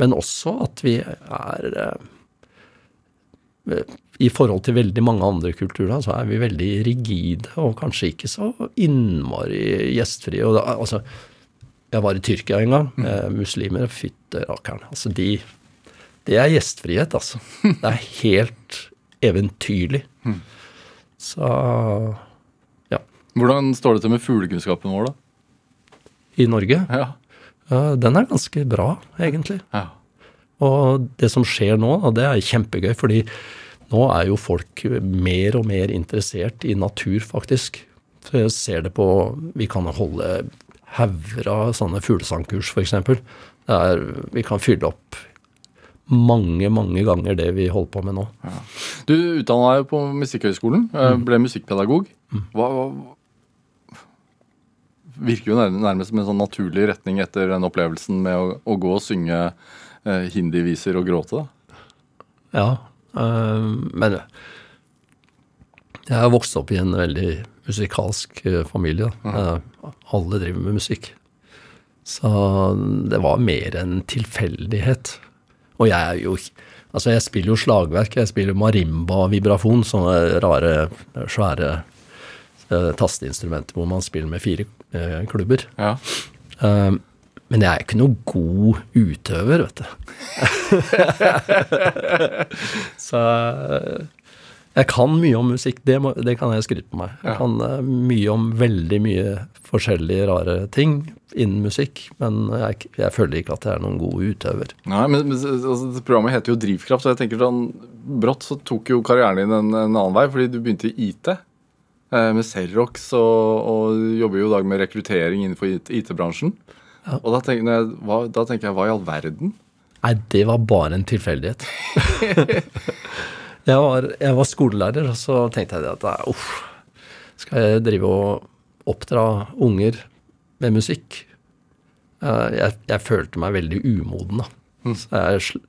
men også at vi er eh, I forhold til veldig mange andre kulturer, så er vi veldig rigide og kanskje ikke så innmari gjestfrie. Og da, altså, jeg var i Tyrkia en gang. Eh, muslimer, fytte rakkeren. Altså, de Det er gjestfrihet, altså. Det er helt eventyrlig. Så ja. Hvordan står det til med fuglekunnskapen vår, da? I Norge Ja. Ja, den er ganske bra, egentlig. ja. Og det som skjer nå, det er kjempegøy, fordi nå er jo folk mer og mer interessert i natur, faktisk. Så jeg ser det på Vi kan holde hauger av sånne fuglesangkurs, f.eks. Vi kan fylle opp mange, mange ganger det vi holder på med nå. Du utdanna deg på Musikkhøgskolen, eh, ble musikkpedagog. Hva, hva Virker jo nærmest som en sånn naturlig retning etter den opplevelsen med å, å gå og synge eh, hindiviser og gråte. Ja, øh, men jeg har vokst opp i en veldig musikalsk øh, familie. Eh, alle driver med musikk. Så det var mer en tilfeldighet. Og jeg er jo Altså, jeg spiller jo slagverk. Jeg spiller marimba vibrafon, sånne rare, svære eh, tasteinstrumenter hvor man spiller med fire eh, klubber. Ja. Um, men jeg er ikke noe god utøver, vet du. Så eh, jeg kan mye om musikk, det, må, det kan jeg skryte på meg. Jeg Ja. kan eh, mye om veldig mye forskjellige rare ting innen musikk, men jeg, jeg føler ikke at jeg er noen god utøver. Nei, men, men altså, Programmet heter jo Drivkraft, og jeg tenker sånn brått så tok jo karrieren din en, en annen vei, fordi du begynte i IT. Eh, Med Xerox og, og jobber jo i dag med rekruttering innenfor IT-bransjen. Og da tenker, jeg, hva, da tenker jeg hva i all verden? Nei, det var bare en tilfeldighet. jeg, var, jeg var skolelærer, og så tenkte jeg at uff, skal jeg drive og oppdra unger med musikk? Eh, Jeg, jeg følte meg veldig umoden, da. Så jeg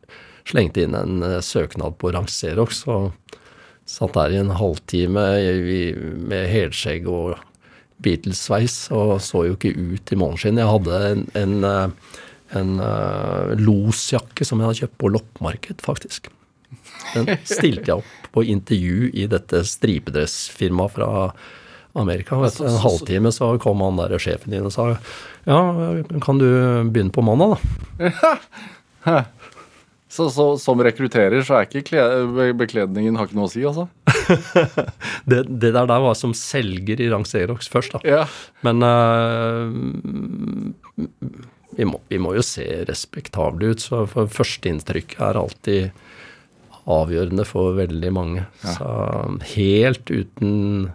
slengte inn en eh, søknad på Rangserox og satt der i en halvtime med helskjegg og Beatles-sveis og så jo ikke ut i måneskinn. Jeg hadde en, en, eh, en eh, losjakke som jeg hadde kjøpt på loppemarked, faktisk. Den stilte jeg opp på intervju i dette stripedressfirmaet fra Amerika. Vet, en halvtime så kom han der sjefen din og sa ja, kan du begynne på mandag, da? Så, så som rekrutterer så er ikke kle bekledningen har ikke noe å si, altså? Det, det der, der var som selger i Rangerox først, da. Ja. Men uh, vi, må, vi må jo se respektable ut, så for førsteinntrykket er alltid avgjørende for veldig mange. Så helt uten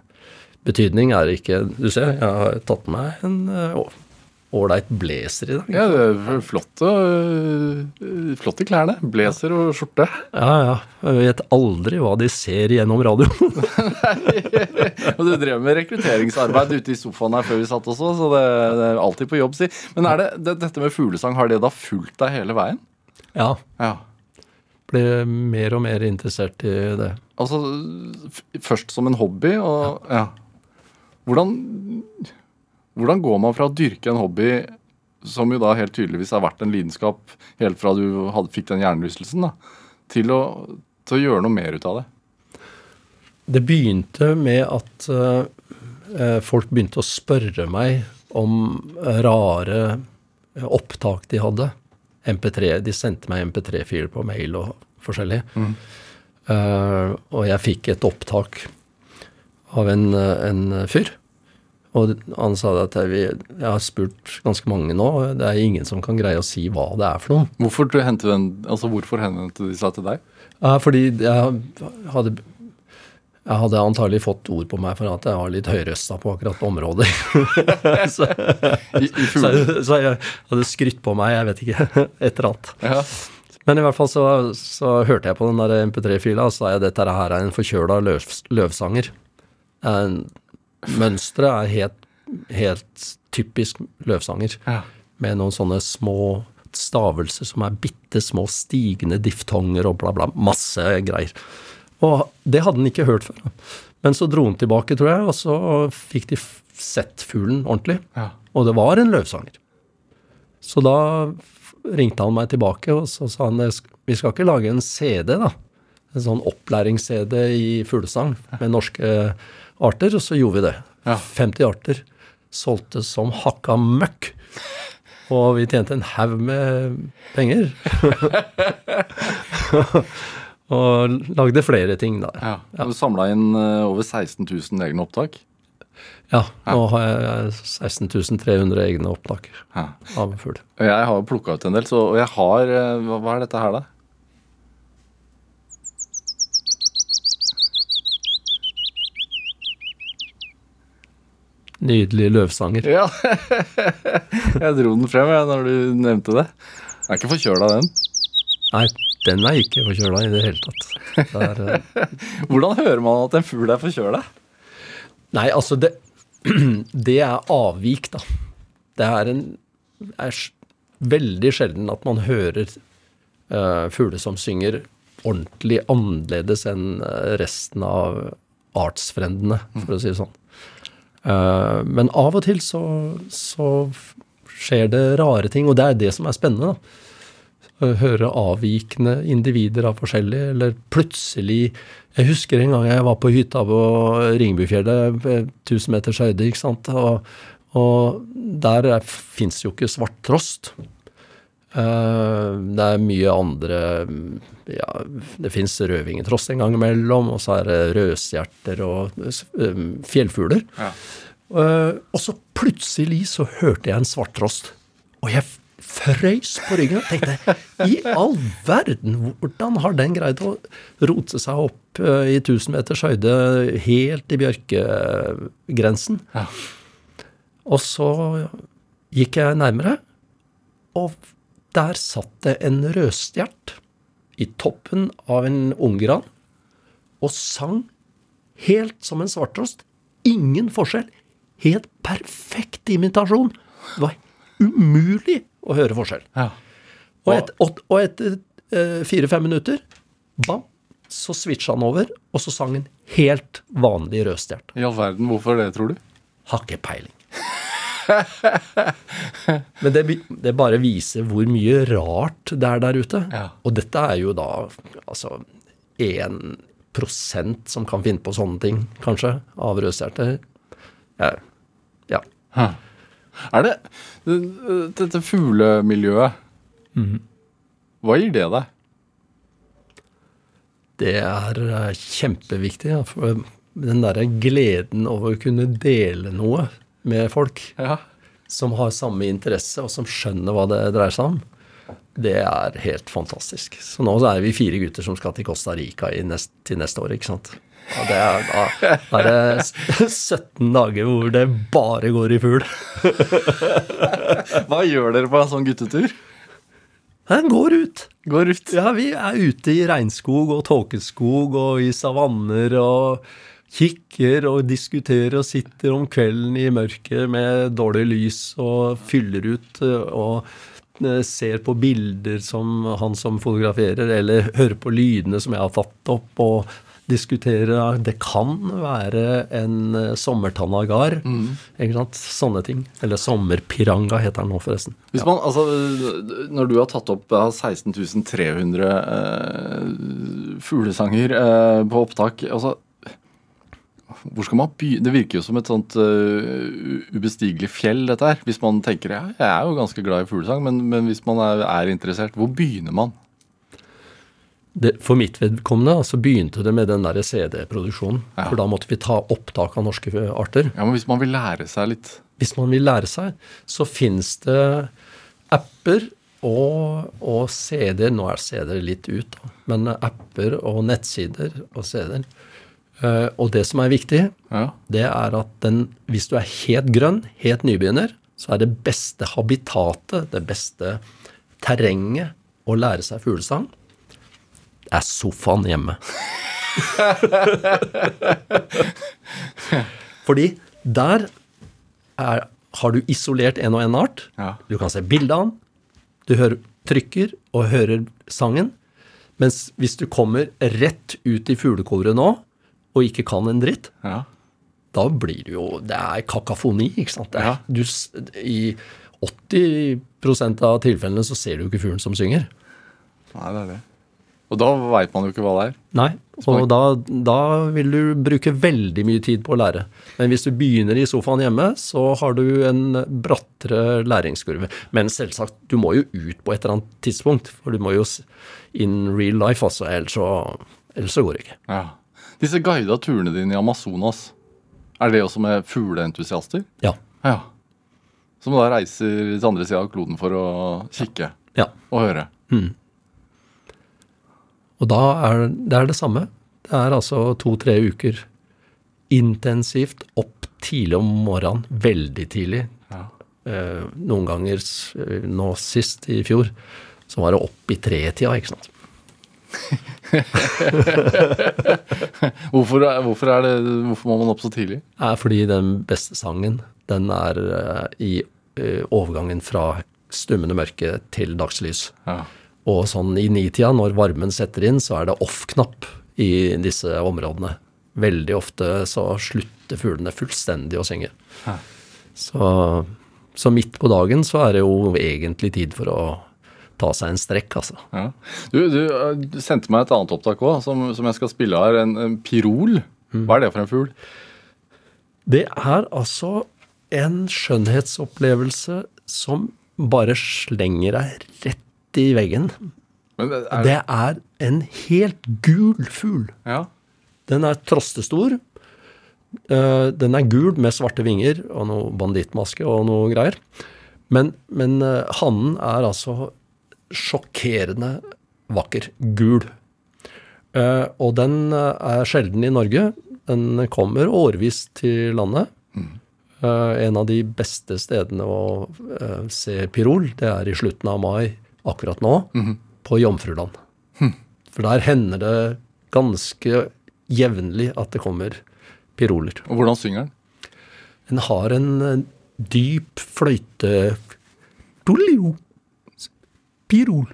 betydning er det ikke Du ser, jeg har tatt med meg en eh, å- ålreit blazer i dag. ja, det er flotte, øh, flotte klær, det. Blazer og skjorte. Ja, ja. Jeg vet aldri hva de ser gjennom radioen. Og du drev med rekrutteringsarbeid ute i sofaen her før vi satt også, så det, det er alltid på jobb, si. Men er det, det, dette med fuglesang, har det da fulgt deg hele veien? ja. Ja. Ble mer og mer interessert i det. Altså først som en hobby, og ja. Hvordan, hvordan går man fra å dyrke en hobby som jo da helt tydeligvis har vært en lidenskap helt fra du hadde, fikk den hjernerystelsen, da, til å, til å gjøre noe mer ut av det? Det begynte med at eh, folk begynte å spørre meg om eh, rare opptak de hadde. MP3, De sendte meg MP3-filer på mail og forskjellig. Eh, og jeg fikk et opptak av en, en fyr. Og han sa at jeg, har spurt ganske mange nå, og det er ingen som kan greie å si hva det er for noe. Hvorfor, henvendte, den, altså hvorfor henvendte de seg til deg? Fordi jeg hadde jeg hadde antagelig fått ord på meg for at jeg var litt høyrøsta på akkurat området. så, I, i så, så jeg hadde skrytt på meg, jeg vet ikke, et eller annet. Ja. Men i hvert fall så, så hørte jeg på den der MP3-fila, og så sa jeg dette her er en forkjøla løv, løvsanger. Det er en- Mønsteret er helt, helt typisk løvsanger. Ja. Med noen sånne små stavelser som er bitte små stigende diftonger og bla, bla. Masse greier. Og det hadde han ikke hørt før. Men så dro han tilbake, tror jeg, og så fikk de sett fuglen ordentlig. Ja. Og det var en løvsanger. Så da ringte han meg tilbake, og så sa han vi skal ikke lage en CD, da. En sånn opplærings-CD i fuglesang med norske arter, og så gjorde vi det. Ja. 50 arter. Solgte som hakka møkk. Og vi tjente en haug med penger. og lagde flere ting da. Ja. Du samla inn eh, over 16 000 egne opptak. Ja, nå har jeg 16 300 egne opptak Ja. av fugl. Jeg har plukka ut en del, så, og jeg har eh, hva er dette her, da? Nydelige løvsanger. Ja. jeg dro den frem jeg, når du nevnte det. Jeg er ikke forkjøla den. Nei, den er ikke forkjøla i det hele tatt. Det er, eh, Hvordan hører man at en fugl er forkjøla? nei, altså det, det er avvik, da. Det er en er veldig sjelden at man hører uh, fugler som synger ordentlig annerledes enn eh, resten av artsfrendene, for å si det sånn. Eh, men av og til så, så skjer det rare ting, og det er det som er spennende. da. Høre avvikende individer av forskjellig, eller plutselig Jeg husker en gang jeg var på hytta på Ringebufjellet, ved 1000 meters høyde, ikke sant. Og, og der fins jo ikke svarttrost. Eh, det er mye andre ja, Det fins rødvingetross en gang imellom, og så er det rødstjerter og eh, fjellfugler. Ja. Eh, og så plutselig så hørte jeg en svarttrost, og jeg frøys på ryggen og tenkte i all verden, hvordan har den greid å rote seg opp i 1000 meters høyde helt i bjørkegrensen? Ja. Og så gikk jeg nærmere, og der satt det en rødstjert i toppen av en unggran og sang helt som en svarttrost. Ingen forskjell. Helt perfekt imitasjon. Det var umulig å høre forskjell. Ja. Og, et, og, og etter eh, fire-fem minutter, bam, så switcha han over, og så sang han helt vanlig rødstjert. I all verden, hvorfor det, tror du? Har ikke peiling. Men det, det bare viser hvor mye rart det er der ute. Ja. Og dette er jo da altså 1 som kan finne på sånne ting, kanskje, av rødstjerter. Ja. ja. Er det det- Dette fuglemiljøet Hva gir det deg? det er eh, kjempeviktig. Ja, for den derre gleden over å kunne dele noe med folk Ja. som har samme interesse, og som skjønner hva det dreier seg om, det er helt fantastisk. Så nå er vi fire gutter som skal til Costa Rica i nest, til neste år, ikke sant. Og det er, da er det 17 dager hvor det bare går i fugl. Hva gjør dere på en sånn guttetur? Den går ut. Går ut. Ja, vi er ute i regnskog og tåkeskog og i savanner og kikker og diskuterer og sitter om kvelden i mørket med dårlig lys og fyller ut eh, og eh, ser på bilder som han som fotograferer, eller hører på lydene som jeg har tatt opp, og diskuterer Det kan være en sommertanagar. Mm. ikke sant? Sånne ting. Eller sommerpiranga heter den nå, forresten. Hvis man, altså, når du har tatt opp ja, 16 300 eh, fuglesanger eh, på opptak altså, Hvor skal man begynne? Det virker jo som et sånt uh, ubestigelig fjell, dette her. Hvis man tenker ja, jeg er jo ganske glad i fuglesang, men, men hvis man er, er interessert, hvor begynner man? det, for mitt vedkommende så begynte det med den der CD-produksjonen. Ja. For da måtte vi ta opptak av norske arter. Ja, men Hvis man vil lære seg litt Hvis man vil lære seg, så fins det apper og, og CD-er. Nå er CD-er litt ut, da. Men apper og nettsider og CD-er. Eh, og det som er viktig, ja. det er at den, hvis du er helt grønn, helt nybegynner, så er det beste habitatet, det beste terrenget å lære seg fuglesang, er sofaen hjemme. Fordi der er, har du isolert en og en art. Ja. Du kan se bilde av den, du hører, trykker og hører sangen. Mens hvis du kommer rett ut i fuglekoret nå, og ikke kan en dritt, ja. da blir det jo Det er kakafoni, ikke sant. Det er, Ja. du, I 80% av tilfellene så ser du ikke fuglen som synger. Nei, det er det. Og da veit man jo ikke hva det er. Nei, og da, da vil du bruke veldig mye tid på å lære. Men hvis du begynner i sofaen hjemme, så har du en brattere læringskurve. Men selvsagt, du må jo ut på et eller annet tidspunkt, for du må jo in real life, altså. Ellers så, ellers så går det ikke. Ja. Disse guida turene dine i Amazonas, er det også med fugleentusiaster? Ja. Ja. Som da reiser til andre sida av kloden for å kikke ja. og høre. Og da er det er det samme. Det er altså to-tre uker intensivt opp tidlig om morgenen, veldig tidlig. Ja. Eh, noen ganger, eh, nå sist i fjor, så var det opp i tretida, ikke sant. Hvorfor, hvorfor, er det, hvorfor må man opp så tidlig? er fordi den beste sangen, den er eh, i eh, overgangen fra stummende mørke til dagslys. Ja. Og sånn i nitida, når varmen setter inn, så er det off-knapp i disse områdene. Veldig ofte så slutter fuglene fullstendig å synge. Ja. Så, så midt på dagen så er det jo egentlig tid for å ta seg en strekk, altså. Ja. Du, du, eh, sendte meg et annet opptak òg, som, som jeg skal spille her. En, en pirol. Hva er det for en fugl? Det er altså en skjønnhetsopplevelse som bare slenger deg rett i veggen. Men det er, Det er en helt gul fugl. Ja. Den er trostestor. Eh, den er gul med svarte vinger og noe bandittmaske og noe greier. Men, men eh, hannen er altså sjokkerende vakker. Gul. Eh, og den eh, er sjelden i Norge. Den kommer årvis til landet. Eh, en av de beste stedene å se pirol, det er i slutten av mai akkurat nå, på Jomfruland. For der hender det ganske jevnlig at det kommer piroler. Og hvordan synger den? Den har en dyp fløyte Dolio. Pirol.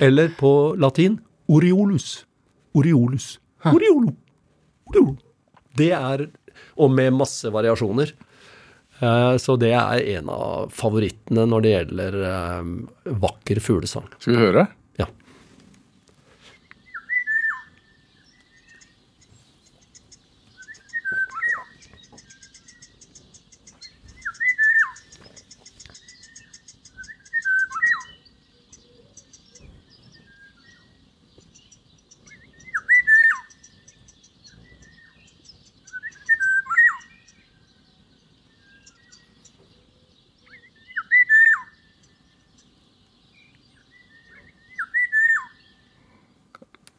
Eller på latin oriolus. Oriolus. Oriolo. Oriolo. Det er Og med masse variasjoner. Eh, Så det er en av favorittene når det gjelder eh, vakker fuglesang. Skal vi høre? Ja.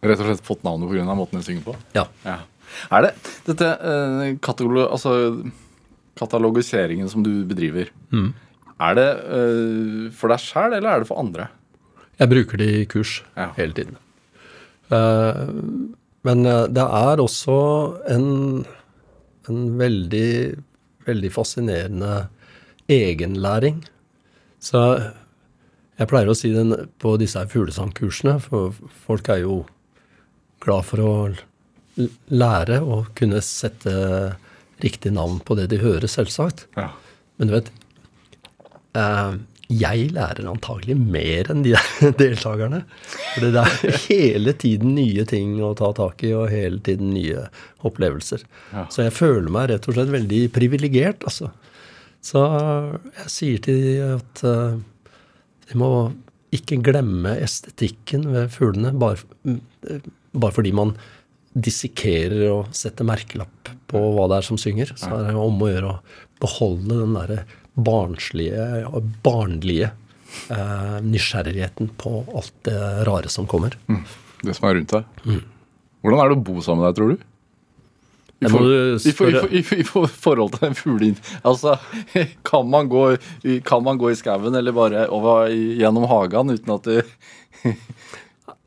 Rett og slett fått navnet pga. måten jeg synger på? Ja. Ja. Er det dette eh, altså, katalogiseringen som du bedriver, er det eh, for deg sjæl, eller er det for andre? Jeg bruker det i kurs Ja. hele tiden. Eh, men eh, det er også en, en veldig, veldig fascinerende egenlæring. Så jeg pleier å si den på disse fuglesangkursene, for folk er jo glad for å lære og kunne sette riktig navn på det de hører, selvsagt. Ja. Men du vet, eh, jeg lærer antagelig mer enn de deltakerne. For det er hele tiden nye ting å ta tak i, og hele tiden nye opplevelser. Ja. Så jeg føler meg rett og slett veldig privilegert, altså. Så jeg sier til de at eh, de må ikke glemme estetikken ved fuglene bare, eh, bare fordi man dissekerer og setter merkelapp på hva det er som synger. Så er det om å gjøre å beholde den derre barnslige barnlige eh, nysgjerrigheten på alt det rare som kommer. Det som er rundt deg. Hvordan er det å bo sammen med deg, tror du? I, for, jo i, for, i, for, i, for, I forhold til en fuglein Altså, kan man gå, kan man gå i skauen eller bare over, gjennom hagen uten at det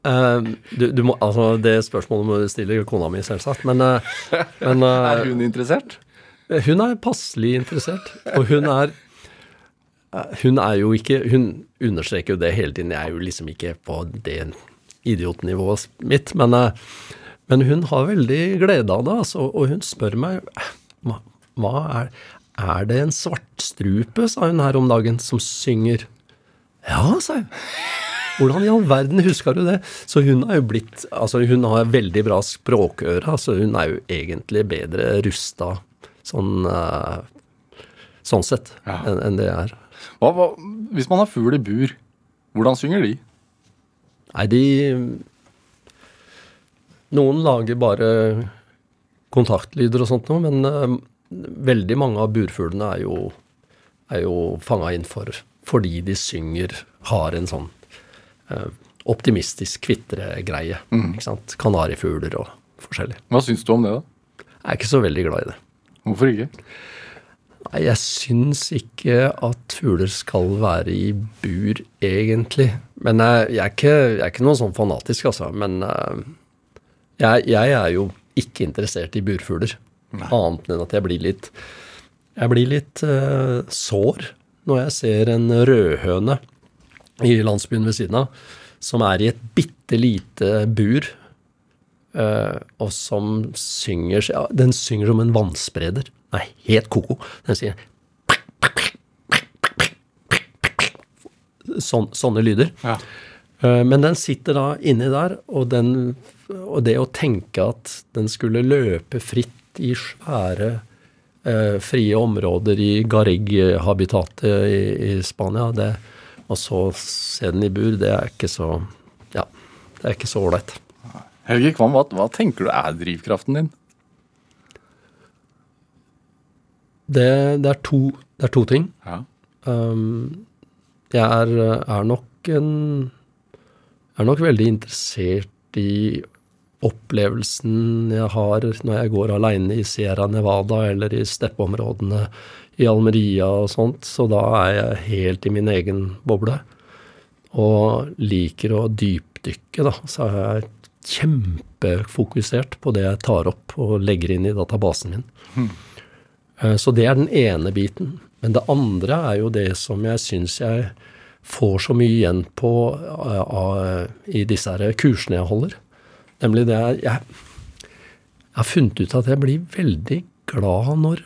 Eh, du, du må, altså Det spørsmålet må du stille kona mi, selvsagt. Men, uh, men uh, Er hun interessert? Hun er passelig interessert, og hun er Hun er jo ikke Hun understreker jo det hele tiden. Jeg er jo liksom ikke på det idiotnivået mitt, men, men hun har veldig glede av det, altså. Og hun spør meg hva, hva er Er det en svartstrupe, sa hun her om dagen, som synger? Ja, sa jeg. Hvordan i all verden husker du det? Så hun har jo blitt Altså, hun har veldig bra språkøre, altså hun er jo egentlig bedre rusta sånn eh, Sånn sett Ja. enn en det er. Hva, hva, hvis man har fugl i bur, hvordan synger de? Nei, de Noen lager bare kontaktlyder og sånt noe, men eh, veldig mange av burfuglene er jo, er jo fanga inn for fordi de synger, har en sånn optimistisk kvitregreie. Ikke sant? Kanarifugler og forskjellig. Hva syns du om det, da? Jeg er ikke så veldig glad i det. Hvorfor ikke? Nei, jeg syns ikke at fugler skal være i bur, egentlig. Men jeg, jeg, er, ikke, jeg er ikke noe sånn fanatisk, altså. Men eh, jeg, jeg er jo ikke interessert i burfugler. Annet enn at jeg blir litt Jeg blir litt uh, sår når jeg ser en rødhøne i landsbyen ved siden av, som er i et bitte lite bur, eh, og som synger ja, Den synger som en vannspreder. Nei, helt ko-ko. Den sier sånn, Sånne lyder. Ja. Eh, Men den sitter da inni der, og, den, og det å tenke at den skulle løpe fritt i svære, eh, frie områder i Garrig-habitatet i, i Spania, det, og så se den i bur, det er ikke så Ja, det er ikke så ålreit. Helge Kvam, hva, hva tenker du er drivkraften din? Det, det, er to, det er to ting. Ja. Um, jeg er, er nok en er nok veldig interessert i opplevelsen jeg har når jeg går aleine i Sierra Nevada eller i steppeområdene i Almeria og sånt, så da er jeg helt i min egen boble. Og liker å dypdykke, da. Så er jeg kjempefokusert på det jeg tar opp og legger inn i databasen min. Eh, Så det er den ene biten. Men det andre er jo det som jeg syns jeg får så mye igjen på eh, av- i disse kursene jeg holder. Nemlig det jeg, jeg har funnet ut at jeg blir veldig glad når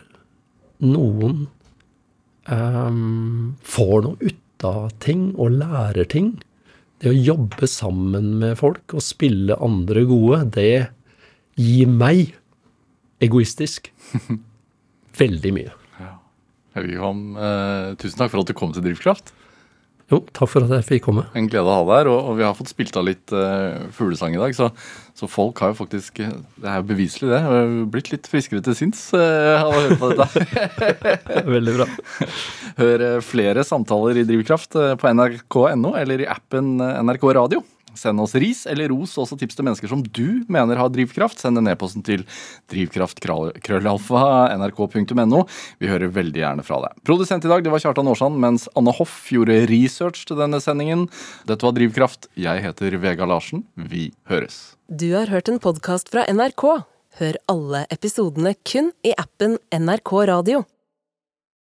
noen um, får noe ut av ting og lærer ting. Det å jobbe sammen med folk og spille andre gode, det gir meg, egoistisk, veldig mye. Ja. Kvam, eh, tusen takk for at du kom til Drivkraft. Jo, takk for at jeg fikk komme. En glede å ha deg her, og, og vi har fått spilt av litt uh, fuglesang i dag. Så, så folk har jo faktisk eh, Det er jo beviselig, det. har Blitt litt friskere til sinns uh, av å høre på dette. Veldig bra. Hør flere samtaler i Drivkraft på nrk.no eller i appen NRK Radio. Send oss ris eller ros, og også tips til mennesker som du mener har drivkraft. Send en e-posten til drivkraftkrøllalfa.nrk.no. Vi hører veldig gjerne fra deg. Produsent i dag det var Kjartan Aarsand, mens Anne Hoff gjorde research til denne sendingen. Dette var Drivkraft. Jeg heter Vega Larsen. Vi høres. Du har hørt en podkast fra NRK. Hør alle episodene kun i appen NRK Radio.